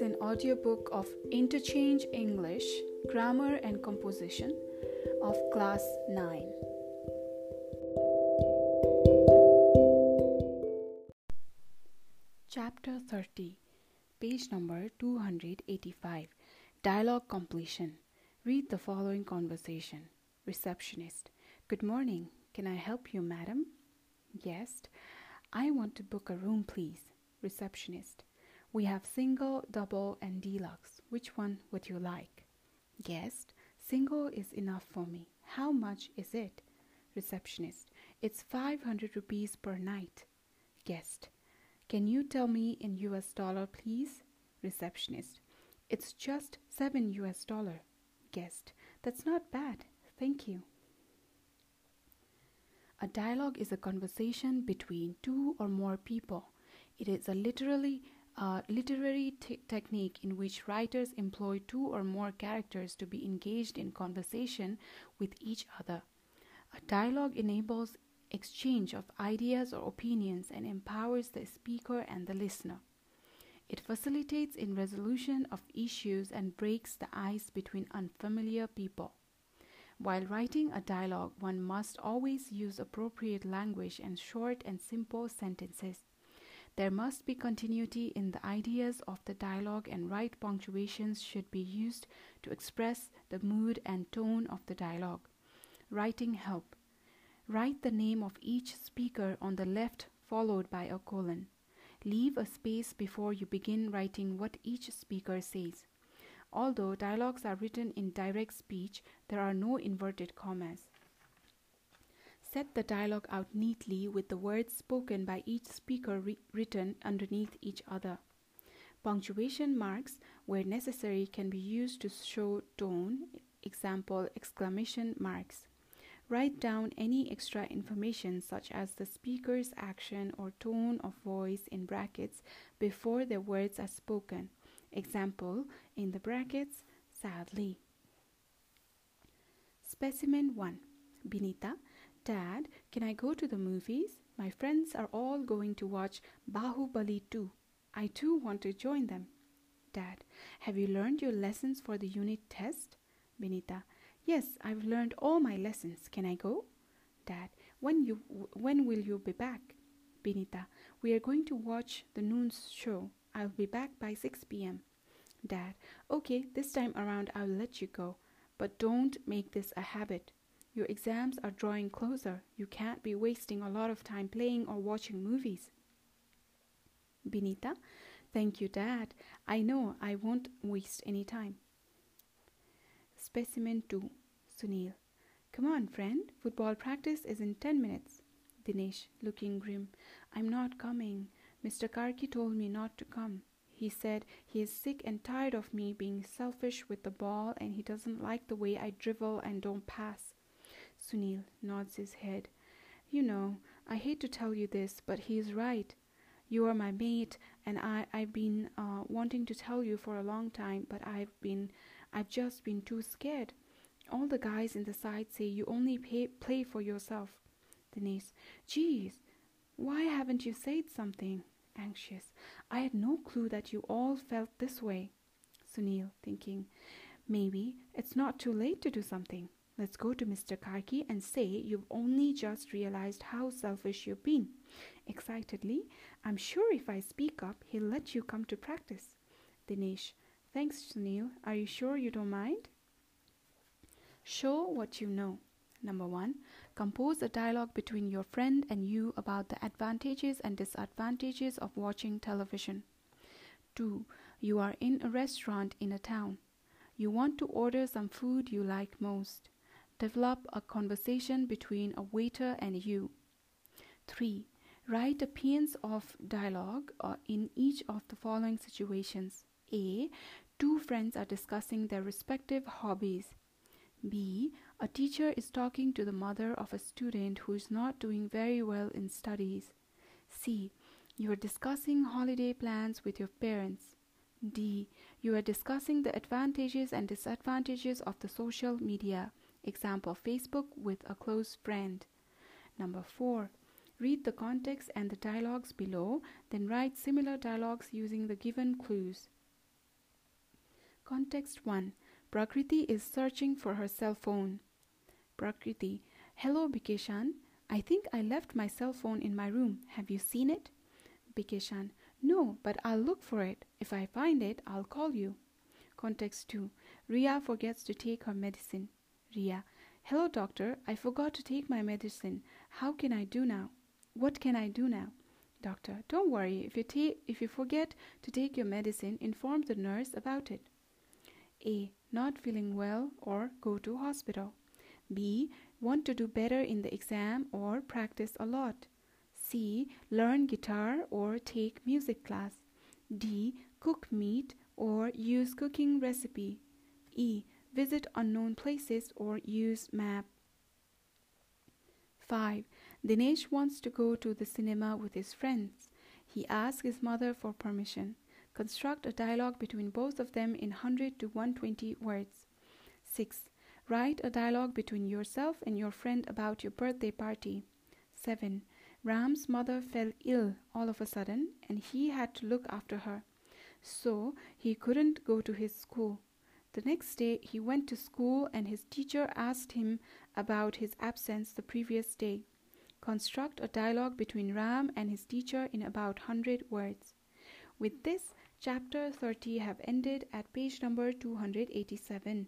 an audiobook of Interchange English, Grammar and Composition of Class 9. Chapter 30, page number 285. Dialogue completion. Read the following conversation. Receptionist. Good morning. Can I help you, madam? Guest. I want to book a room, please. Receptionist. We have single, double, and deluxe. Which one would you like? Guest. Single is enough for me. How much is it? Receptionist. It's 500 rupees per night. Guest. Can you tell me in US dollar, please? Receptionist. It's just 7 US dollar. Guest. That's not bad. Thank you. A dialogue is a conversation between two or more people. It is a literally a literary technique in which writers employ two or more characters to be engaged in conversation with each other. A dialogue enables exchange of ideas or opinions and empowers the speaker and the listener. It facilitates in resolution of issues and breaks the ice between unfamiliar people. While writing a dialogue, one must always use appropriate language and short and simple sentences. There must be continuity in the ideas of the dialogue, and right punctuations should be used to express the mood and tone of the dialogue. Writing help. Write the name of each speaker on the left, followed by a colon. Leave a space before you begin writing what each speaker says. Although dialogues are written in direct speech, there are no inverted commas. Set the dialogue out neatly with the words spoken by each speaker re- written underneath each other. Punctuation marks, where necessary, can be used to show tone, example, exclamation marks. Write down any extra information, such as the speaker's action or tone of voice, in brackets before the words are spoken. Example, in the brackets, sadly. Specimen 1 Binita Dad, can I go to the movies? My friends are all going to watch Bahubali 2. I too want to join them. Dad, have you learned your lessons for the unit test? Binita, yes, I've learned all my lessons. Can I go? Dad, when you when will you be back? Binita, we are going to watch the noon show. I'll be back by 6 p.m. Dad, okay, this time around I'll let you go, but don't make this a habit. Your exams are drawing closer. You can't be wasting a lot of time playing or watching movies. Binita, thank you, Dad. I know I won't waste any time. Specimen 2 Sunil, come on, friend. Football practice is in 10 minutes. Dinesh, looking grim, I'm not coming. Mr. Karki told me not to come. He said he is sick and tired of me being selfish with the ball and he doesn't like the way I dribble and don't pass. Sunil nods his head. You know, I hate to tell you this, but he is right. You are my mate, and I, I've been uh, wanting to tell you for a long time, but I've been, I've just been too scared. All the guys in the side say you only pay, play for yourself. Dinesh, geez, why haven't you said something? Anxious, I had no clue that you all felt this way. Sunil, thinking, maybe it's not too late to do something. Let's go to Mr. Karki and say you've only just realized how selfish you've been. Excitedly, I'm sure if I speak up, he'll let you come to practice. Dinesh, thanks, Sunil. Are you sure you don't mind? Show what you know. Number one, compose a dialogue between your friend and you about the advantages and disadvantages of watching television. Two, you are in a restaurant in a town. You want to order some food you like most. Develop a conversation between a waiter and you. 3. Write a piece of dialogue uh, in each of the following situations. A. Two friends are discussing their respective hobbies. B. A teacher is talking to the mother of a student who is not doing very well in studies. C. You are discussing holiday plans with your parents. D. You are discussing the advantages and disadvantages of the social media. Example Facebook with a close friend. Number four, read the context and the dialogues below, then write similar dialogues using the given clues. Context 1 Prakriti is searching for her cell phone. Prakriti Hello, Bikeshan. I think I left my cell phone in my room. Have you seen it? Bikeshan No, but I'll look for it. If I find it, I'll call you. Context 2 Ria forgets to take her medicine. Ria Hello, doctor. I forgot to take my medicine. How can I do now? What can I do now? Doctor, don't worry. If you take if you forget to take your medicine, inform the nurse about it. A. Not feeling well or go to hospital. B. Want to do better in the exam or practice a lot. C. Learn guitar or take music class. D. Cook meat or use cooking recipe. E. Visit unknown places or use map. 5. Dinesh wants to go to the cinema with his friends. He asks his mother for permission. Construct a dialogue between both of them in 100 to 120 words. 6. Write a dialogue between yourself and your friend about your birthday party. 7. Ram's mother fell ill all of a sudden and he had to look after her. So he couldn't go to his school. The next day he went to school and his teacher asked him about his absence the previous day. Construct a dialogue between Ram and his teacher in about 100 words. With this, chapter 30 have ended at page number 287.